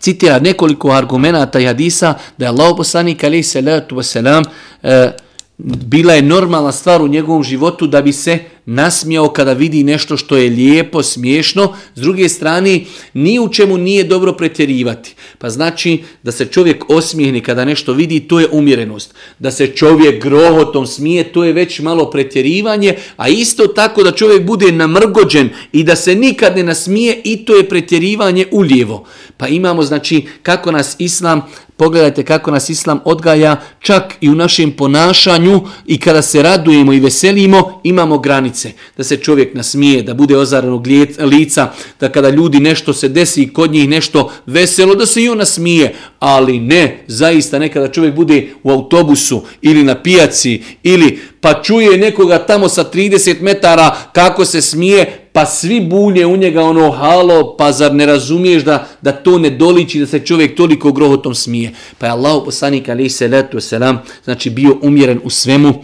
citira nekoliko argumenta i hadisa da je Allah poslanik alaih salatu wasalam e, bila je normalna stvar u njegovom životu da bi se nasmijao kada vidi nešto što je lijepo, smiješno. S druge strane, ni u čemu nije dobro pretjerivati. Pa znači da se čovjek osmijehni kada nešto vidi, to je umjerenost. Da se čovjek grohotom smije, to je već malo pretjerivanje. A isto tako da čovjek bude namrgođen i da se nikad ne nasmije, i to je pretjerivanje u lijevo. Pa imamo znači kako nas Islam Pogledajte kako nas Islam odgaja, čak i u našem ponašanju i kada se radujemo i veselimo, imamo granice. Da se čovjek nasmije, da bude ozaranog lica, da kada ljudi nešto se desi i kod njih nešto veselo, da se i on nasmije. Ali ne, zaista nekada čovjek bude u autobusu ili na pijaci ili pa čuje nekoga tamo sa 30 metara kako se smije, pa svi bulje u njega ono halo, pa zar ne razumiješ da, da to ne doliči, da se čovjek toliko grohotom smije. Pa je Allah poslanik alaih salatu wasalam, znači bio umjeren u svemu.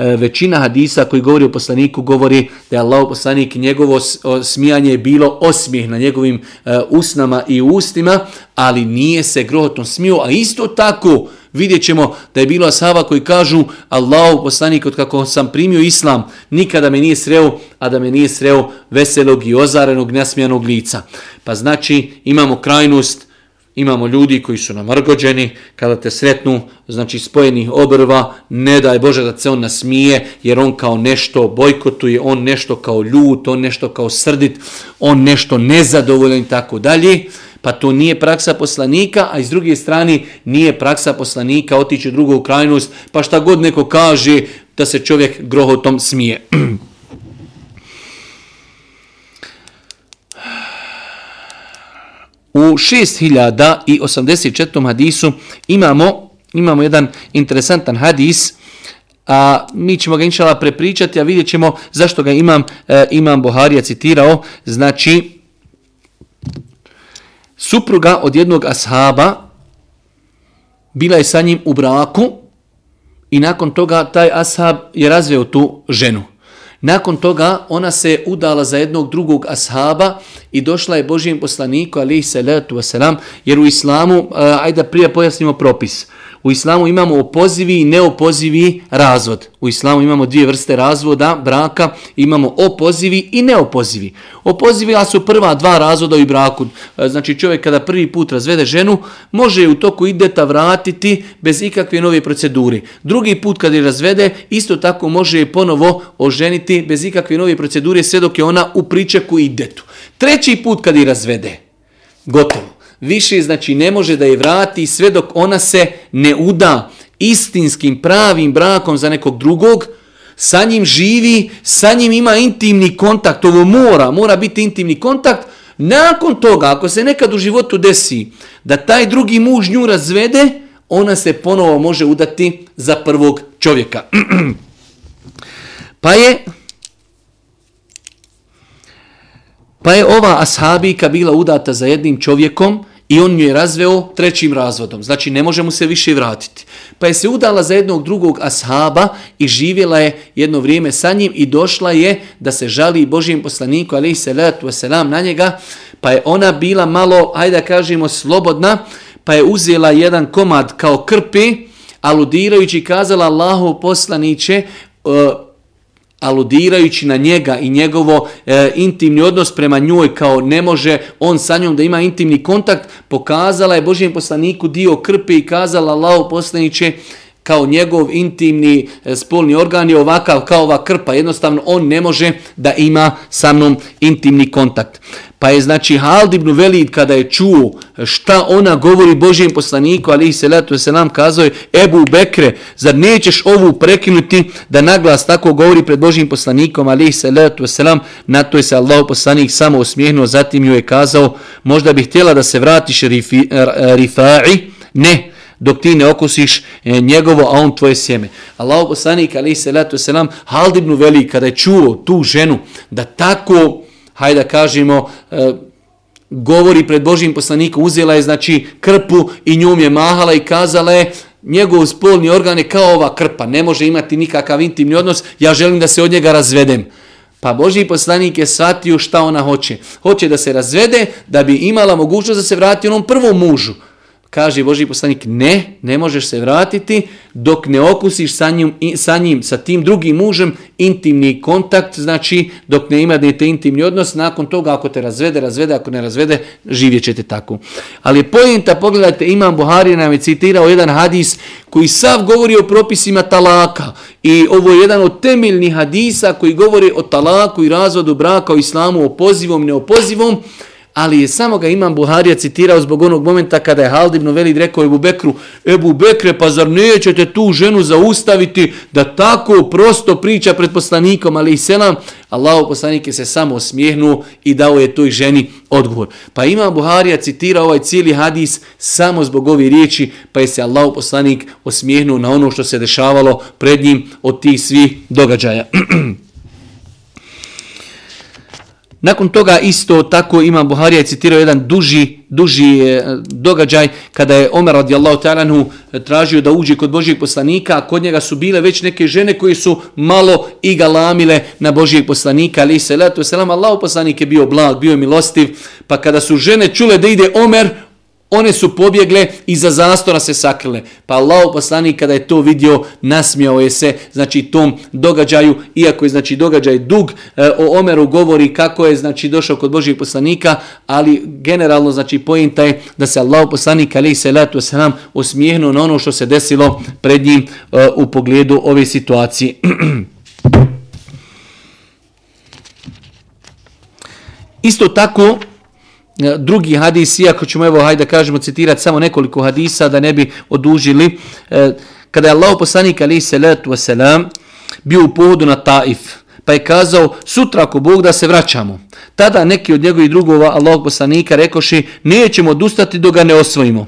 E, većina hadisa koji govori o poslaniku govori da je Allah poslanik njegovo smijanje je bilo osmijeh na njegovim e, usnama i ustima, ali nije se grohotom smio, a isto tako vidjet ćemo da je bilo ashaba koji kažu Allahu poslanik od kako sam primio islam nikada me nije sreo, a da me nije sreo veselog i ozarenog nasmijanog lica. Pa znači imamo krajnost Imamo ljudi koji su namrgođeni, kada te sretnu, znači spojenih obrva, ne daj Bože da se on nasmije, jer on kao nešto bojkotuje, on nešto kao ljut, on nešto kao srdit, on nešto nezadovoljan i tako dalje. Pa to nije praksa poslanika, a iz druge strane nije praksa poslanika otići u drugu krajnost, pa šta god neko kaže da se čovjek grohotom smije. U 6084. hadisu imamo, imamo jedan interesantan hadis, a mi ćemo ga inšala prepričati, a vidjet ćemo zašto ga imam, e, imam Buharija citirao. Znači, supruga od jednog ashaba bila je sa njim u braku i nakon toga taj ashab je razveo tu ženu. Nakon toga ona se udala za jednog drugog ashaba i došla je Božijem poslaniku alihi salatu wasalam, jer u islamu, ajde prije pojasnimo propis, U islamu imamo opozivi i neopozivi razvod. U islamu imamo dvije vrste razvoda, braka, imamo opozivi i neopozivi. Opozivi su prva dva razvoda u braku. E, znači čovjek kada prvi put razvede ženu, može u toku ideta vratiti bez ikakve nove procedure. Drugi put kad je razvede, isto tako može je ponovo oženiti bez ikakve nove procedure sve dok je ona u pričeku idetu. Treći put kad je razvede, gotovo više znači ne može da je vrati sve dok ona se ne uda istinskim pravim brakom za nekog drugog, sa njim živi, sa njim ima intimni kontakt, ovo mora, mora biti intimni kontakt, nakon toga, ako se nekad u životu desi da taj drugi muž nju razvede, ona se ponovo može udati za prvog čovjeka. pa je pa je ova ashabika bila udata za jednim čovjekom, i on ju je razveo trećim razvodom. Znači ne može mu se više vratiti. Pa je se udala za jednog drugog ashaba i živjela je jedno vrijeme sa njim i došla je da se žali Božijem poslaniku ali i salatu wasalam na njega. Pa je ona bila malo, hajde da kažemo, slobodna, pa je uzela jedan komad kao krpi, aludirajući kazala Allahu poslaniće, uh, aludirajući na njega i njegovo e, intimni odnos prema njoj kao ne može on sa njom da ima intimni kontakt, pokazala je Božijem poslaniku dio krpe i kazala Allaho poslaniće kao njegov intimni e, spolni organ je ovakav kao ova krpa. Jednostavno on ne može da ima sa mnom intimni kontakt. Pa je znači Hald ibn Velid kada je čuo šta ona govori Božijem poslaniku, ali se leto se nam kazao je Ebu Bekre, zar nećeš ovu prekinuti da naglas tako govori pred Božijim poslanikom, ali se leto se nam, na to je se Allah poslanik samo osmijehnuo, zatim ju je kazao, možda bih htjela da se vratiš rifi, Rifai, ne, dok ti ne okusiš e, njegovo, a on tvoje sjeme. Allah poslanik, ali se letu se nam, Hald ibn Velid kada je čuo tu ženu da tako hajde da kažemo, e, govori pred Božim poslanikom, uzela je znači krpu i njom je mahala i kazala je, njegov spolni organ je kao ova krpa, ne može imati nikakav intimni odnos, ja želim da se od njega razvedem. Pa Boži poslanik je shvatio šta ona hoće. Hoće da se razvede, da bi imala mogućnost da se vrati onom prvom mužu kaže Boži poslanik, ne, ne možeš se vratiti dok ne okusiš sa njim, sa njim, sa tim drugim mužem, intimni kontakt, znači dok ne imate intimni odnos, nakon toga ako te razvede, razvede, ako ne razvede, živjet ćete tako. Ali pojenta, pogledajte, Imam Buhari nam je citirao jedan hadis koji sav govori o propisima talaka i ovo je jedan od temeljnih hadisa koji govori o talaku i razvodu braka, o islamu, o pozivom, neopozivom, ali je samo ga imam Buharija citirao zbog onog momenta kada je Hald ibn Velid rekao Ebu Bekru, Ebu Bekre, pa zar nećete tu ženu zaustaviti da tako prosto priča pred poslanikom, ali i selam, Allahu poslanik je se samo osmijehnuo i dao je toj ženi odgovor. Pa ima Buharija citirao ovaj cijeli hadis samo zbog ove riječi, pa je se Allahu poslanik osmijehnuo na ono što se dešavalo pred njim od tih svih događaja. Nakon toga isto tako ima Buharija je citirao jedan duži, duži e, događaj kada je Omer radijallahu ta'ala e, tražio da uđe kod Božijeg poslanika, a kod njega su bile već neke žene koje su malo i galamile na Božijeg poslanika, ali se letu selam, Allah poslanik je bio blag, bio je milostiv, pa kada su žene čule da ide Omer, One su pobjegle i za zastora se sakrile. Pa Allah poslanik kada je to vidio, nasmijao je se znači tom događaju, iako je znači događaj dug, e, o Omeru govori kako je znači došao kod Božijeg poslanika, ali generalno znači pojenta je da se Allah poslanik ali se letu se nam osmijehnuo na ono što se desilo pred njim e, u pogledu ove situacije. Isto tako, E, drugi hadis, iako ćemo evo, hajde da kažemo, citirati samo nekoliko hadisa da ne bi odužili. E, kada je Allah poslanik, alaih salatu wasalam, bio u pohodu na Taif, pa je kazao, sutra ako Bog da se vraćamo. Tada neki od njegovih drugova, Allah poslanika, rekoši, nećemo odustati dok ga ne osvojimo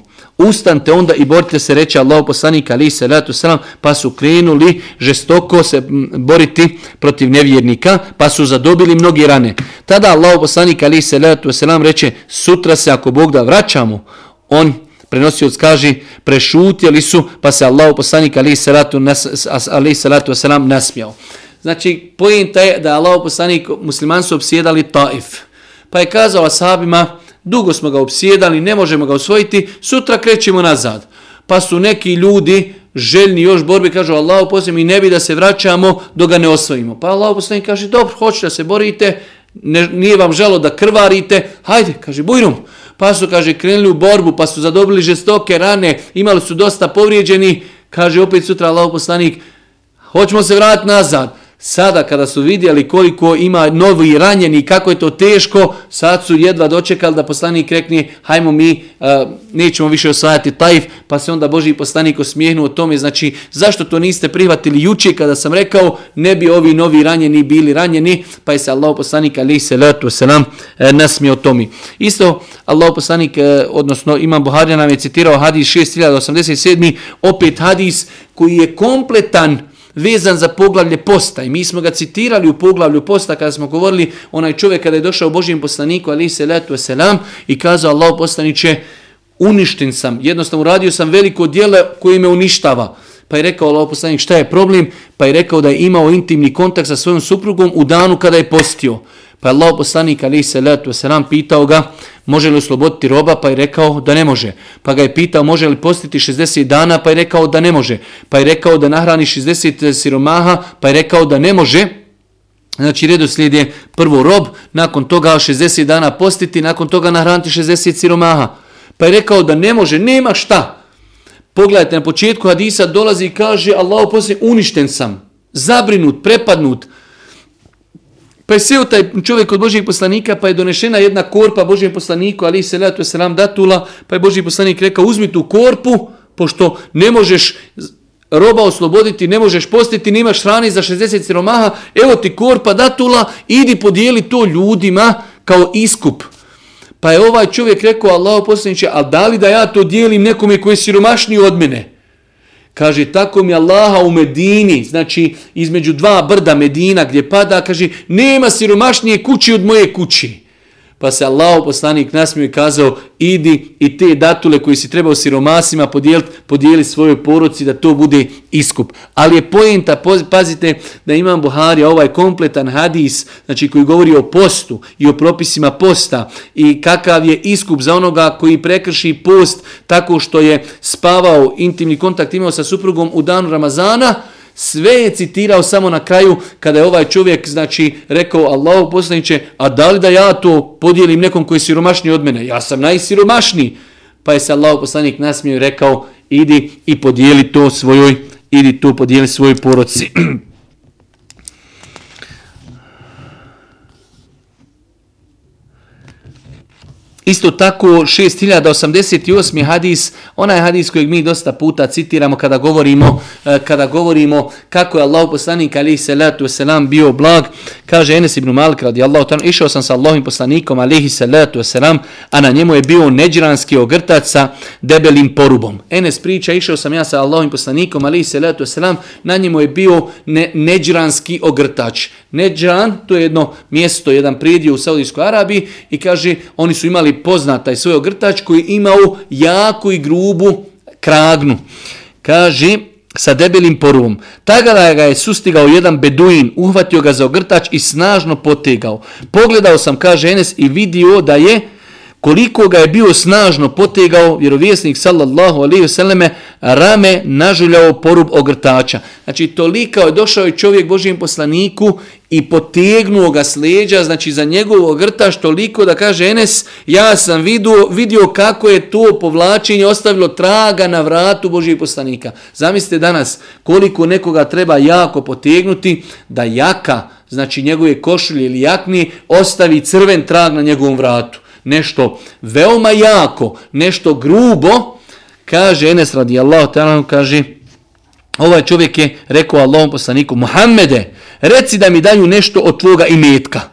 Ustante onda i borite se, reče Allah poslanik ali se ratu selam, pa su krenuli žestoko se boriti protiv nevjernika, pa su zadobili mnogi rane. Tada Allah poslanik ali se ratu selam reče, sutra se ako Bog da vraćamo, on prenosioc kaže, prešutjeli su, pa se Allah poslanik ali se letu selam nasmijao. Znači, pojenta je da je Allah poslanik musliman su obsjedali Taif. Pa je kazao ashabima, dugo smo ga obsjedali, ne možemo ga osvojiti, sutra krećemo nazad. Pa su neki ljudi željni još borbe, kažu Allahu poslije mi ne bi da se vraćamo dok ga ne osvojimo. Pa Allahu poslije kaže, dobro, hoćete da se borite, ne, nije vam želo da krvarite, hajde, kaže, bujrum. Pa su, kaže, krenuli u borbu, pa su zadobili žestoke rane, imali su dosta povrijeđeni, kaže, opet sutra Allah poslanik, hoćemo se vratiti nazad. Sada kada su vidjeli koliko ima novi ranjeni, kako je to teško, sad su jedva dočekali da poslanik rekne, hajmo mi, uh, nećemo više osvajati tajf, pa se onda Boži poslanik osmijehnuo o tome, znači zašto to niste prihvatili juče kada sam rekao, ne bi ovi novi ranjeni bili ranjeni, pa je se Allah poslanik ali se letu se nam e, nasmio o tome. Isto Allah poslanik, e, odnosno Imam Buharija nam je citirao hadis 6087, opet hadis koji je kompletan, vezan za poglavlje posta i mi smo ga citirali u poglavlju posta kada smo govorili onaj čovjek kada je došao Božijem poslaniku ali se letu selam i kazao Allah poslaniće uništen sam, jednostavno uradio sam veliko djelo koje me uništava. Pa je rekao Allah poslanik šta je problem? Pa je rekao da je imao intimni kontakt sa svojom suprugom u danu kada je postio. Pa je Allah poslanik ali salatu wasalam selam pitao ga može li osloboditi roba, pa je rekao da ne može. Pa ga je pitao može li postiti 60 dana, pa je rekao da ne može. Pa je rekao da nahrani 60 siromaha, pa je rekao da ne može. Znači redoslijed je prvo rob, nakon toga 60 dana postiti, nakon toga nahraniti 60 siromaha. Pa je rekao da ne može, nema šta. Pogledajte, na početku hadisa dolazi i kaže Allah poslije uništen sam, zabrinut, prepadnut, Pa je seo taj čovjek od Božijeg poslanika, pa je donešena jedna korpa Božijem poslaniku, ali se letu se nam datula, pa je Božiji poslanik rekao, uzmi tu korpu, pošto ne možeš roba osloboditi, ne možeš postiti, nimaš hrani za 60 siromaha, evo ti korpa datula, idi podijeli to ljudima kao iskup. Pa je ovaj čovjek rekao, Allah poslaniće, a da li da ja to dijelim nekome koji je siromašniji od mene? Kaže, tako mi Allaha u Medini, znači između dva brda Medina gdje pada, kaže, nema siromašnije kući od moje kući. Pa se Allah poslanik nasmio i kazao, idi i te datule koji si trebao siromasima podijeliti, podijeli svojoj poroci da to bude iskup. Ali je pojenta, pazite, da imam Buhari ovaj kompletan hadis, znači koji govori o postu i o propisima posta i kakav je iskup za onoga koji prekrši post tako što je spavao, intimni kontakt imao sa suprugom u danu Ramazana, Sve je citirao samo na kraju kada je ovaj čovjek znači rekao Allahu poslaniće, a da li da ja to podijelim nekom koji je siromašniji od mene? Ja sam najsiromašniji. Pa je se Allahu poslanik nasmio i rekao idi i podijeli to svojoj idi to podijeli svojoj poroci. Isto tako 6088. hadis, onaj hadis kojeg mi dosta puta citiramo kada govorimo eh, kada govorimo kako je Allah poslanik alejhi salatu vesselam bio blag, kaže Enes ibn Malik radijallahu ta'ala, išao sam sa Allahim poslanikom alejhi salatu vesselam, a na njemu je bio neđranski ogrtac sa debelim porubom. Enes priča, išao sam ja sa Allahim poslanikom alejhi salatu vesselam, na njemu je bio ne, neđranski ogrtač. Neđran, to je jedno mjesto, jedan prijedio u Saudijskoj Arabiji i kaže, oni su imali poznata je svoj ogrtač koji imao jaku i grubu kragnu. Kaže, sa debelim poruvom. Tagada ga je sustigao jedan beduin, uhvatio ga za ogrtač i snažno potegao. Pogledao sam, kaže Enes, i vidio da je koliko ga je bio snažno potegao vjerovjesnik sallallahu alejhi ve selleme rame nažuljao porub ogrtača. Znači toliko je došao je čovjek Božijem poslaniku i potegnuo ga s leđa, znači za njegov ogrtač toliko da kaže Enes, ja sam vidio, vidio kako je to povlačenje ostavilo traga na vratu Božijeg poslanika. Zamislite danas koliko nekoga treba jako potegnuti da jaka, znači njegove košulje ili jakni, ostavi crven trag na njegovom vratu nešto veoma jako, nešto grubo, kaže Enes radijallahu ta'ala, kaže, ovaj čovjek je rekao Allahom poslaniku, Muhammede, reci da mi daju nešto od tvoga imetka.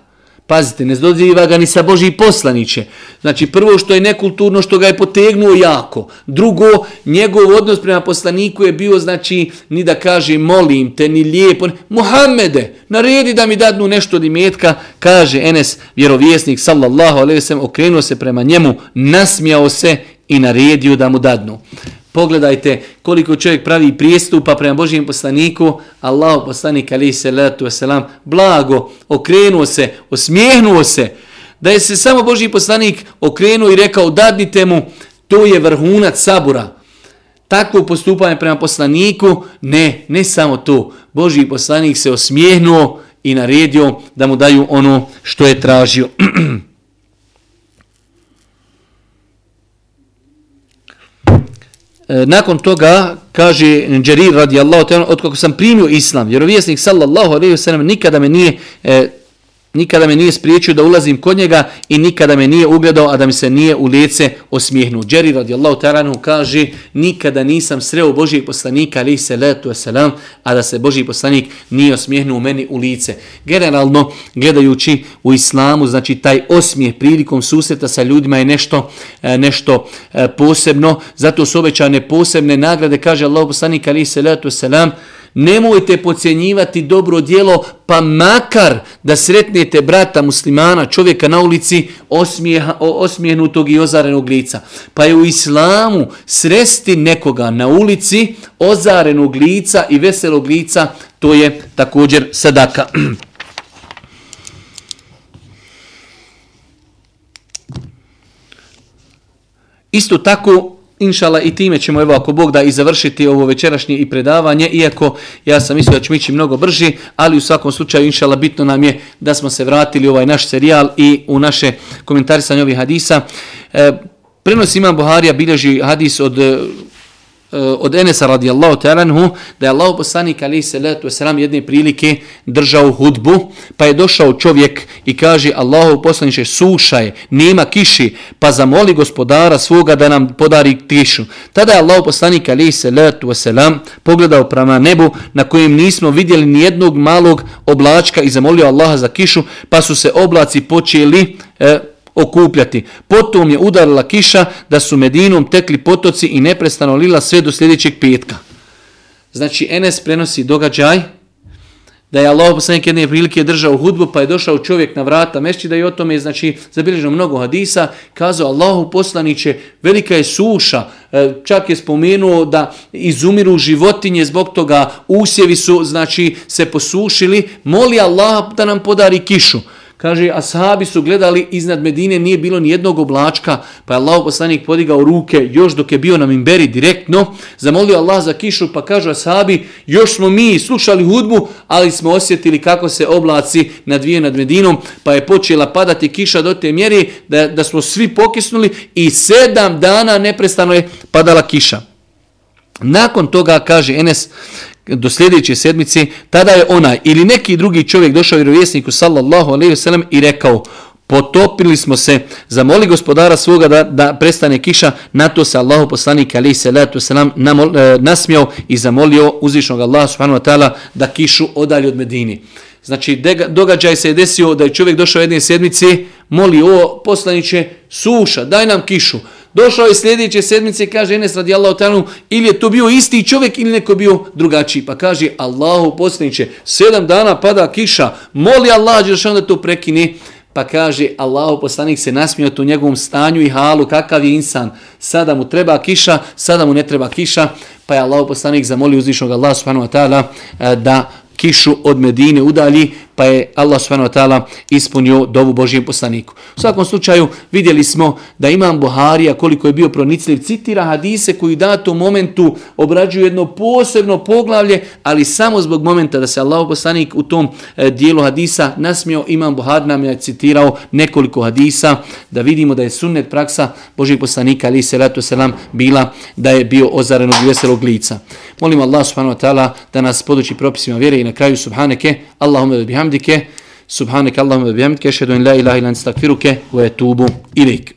Pazite, ne zdodziva ga ni sa Božji poslaniće. Znači, prvo što je nekulturno, što ga je potegnuo jako. Drugo, njegov odnos prema poslaniku je bio, znači, ni da kaže molim te, ni lijepo. Muhammede, naredi da mi dadnu nešto od imetka, kaže Enes, vjerovjesnik, sallallahu alaihi sallam, okrenuo se prema njemu, nasmijao se i naredio da mu dadnu. Pogledajte koliko čovjek pravi prijestupa prema Božijem poslaniku, Allah poslanik ali se letu wasalam, blago, okrenuo se, osmijehnuo se, da je se samo Božji poslanik okrenuo i rekao dadnite mu, to je vrhunac sabura. Takvo postupanje prema poslaniku, ne, ne samo to. Božji poslanik se osmijehnuo i naredio da mu daju ono što je tražio. E, nakon toga kaže Džerir radijallahu ta'ala od kako sam primio islam vjerovjesnik sallallahu alejhi ve sellem nikada me nije e, Nikada me nije spriječio da ulazim kod njega i nikada me nije ugledao, a da mi se nije u lice osmijehnuo. Džeri radijallahu ta'ala kaže, nikada nisam sreo Božijeg poslanika, ali se letu selam, a da se Božiji poslanik nije osmijehnuo meni u lice. Generalno, gledajući u islamu, znači taj osmijeh prilikom susreta sa ljudima je nešto, e, nešto e, posebno, zato su obećane posebne nagrade, kaže Allah poslanik, ali se letu selam, Nemojte pocijenjivati dobro dijelo, pa makar da sretnete brata muslimana, čovjeka na ulici, osmijeha, osmijehnutog i ozarenog lica. Pa je u islamu sresti nekoga na ulici, ozarenog lica i veselog lica, to je također sadaka. Isto tako, Inšala i time ćemo evo ako Bog da i završiti ovo večerašnje i predavanje, iako ja sam mislio da ćemo ići mnogo brži, ali u svakom slučaju inšala bitno nam je da smo se vratili u ovaj naš serijal i u naše komentarisanje ovih hadisa. E, Prenos imam Buharija bilježi hadis od Eh, od Enesa radijallahu ta'alanhu da je Allah poslanik ali se letu wasalam jedne prilike držao hudbu pa je došao čovjek i kaže Allahu poslaniče suša je, nema kiši pa zamoli gospodara svoga da nam podari kišu. Tada je Allah poslanik ali se letu wasalam pogledao prema nebu na kojem nismo vidjeli ni jednog malog oblačka i zamolio Allaha za kišu pa su se oblaci počeli eh, okupljati. Potom je udarila kiša da su Medinom tekli potoci i neprestano lila sve do sljedećeg petka. Znači, Enes prenosi događaj da je Allah poslanik jedne prilike držao hudbu, pa je došao čovjek na vrata mešćida i o tome je znači, zabilježeno mnogo hadisa, kazao Allahu poslaniće, velika je suša, e, čak je spomenuo da izumiru životinje zbog toga, usjevi su znači se posušili, moli Allah da nam podari kišu. Kaže, ashabi su gledali iznad Medine, nije bilo ni jednog oblačka, pa je Allah poslanik podigao ruke još dok je bio na Mimberi direktno, zamolio Allah za kišu, pa kaže ashabi, još smo mi slušali hudbu, ali smo osjetili kako se oblaci nadvije nad Medinom, pa je počela padati kiša do te mjeri da, da smo svi pokisnuli i sedam dana neprestano je padala kiša. Nakon toga, kaže Enes, do sljedeće sedmice, tada je ona ili neki drugi čovjek došao vjerovjesniku sallallahu alejhi ve sellem i rekao: Potopili smo se, zamoli gospodara svoga da, da prestane kiša, na to se Allahu poslanik alejhi salatu namol, e, nasmijao i zamolio uzvišnog Allaha subhanahu wa taala da kišu odalje od Medini. Znači, događaj se je desio da je čovjek došao jedne sedmice, moli o poslaniće, suša, daj nam kišu. Došao je sljedeće sedmice i kaže Enes radijallahu ta'ala ili je to bio isti čovjek ili neko bio drugačiji. Pa kaže Allahu poslaniće, sedam dana pada kiša, moli Allah da to prekine. Pa kaže Allahu poslanik se nasmio tu njegovom stanju i halu, kakav je insan. Sada mu treba kiša, sada mu ne treba kiša. Pa je Allahu poslanik zamolio uzvišnog Allah subhanahu wa ta'ala eh, da kišu od Medine udalji, pa je Allah subhanahu wa ta'ala ispunio dovu Božijem poslaniku. U svakom slučaju vidjeli smo da imam Buharija koliko je bio pronicljiv, citira hadise koji u momentu obrađuju jedno posebno poglavlje, ali samo zbog momenta da se Allah poslanik u tom e, dijelu hadisa nasmio, imam Buhar nam je citirao nekoliko hadisa da vidimo da je sunnet praksa Božijeg poslanika ali se ratu selam bila da je bio ozarenog i veselog lica. Molim Allah subhanahu wa ta'ala da nas poduči propisima vjere i na kraju subhaneke Allahumma biham bihamdike subhaneke Allahümme bihamdike eşhedü en la ilahe illen estağfiruke ve etubu ileyk.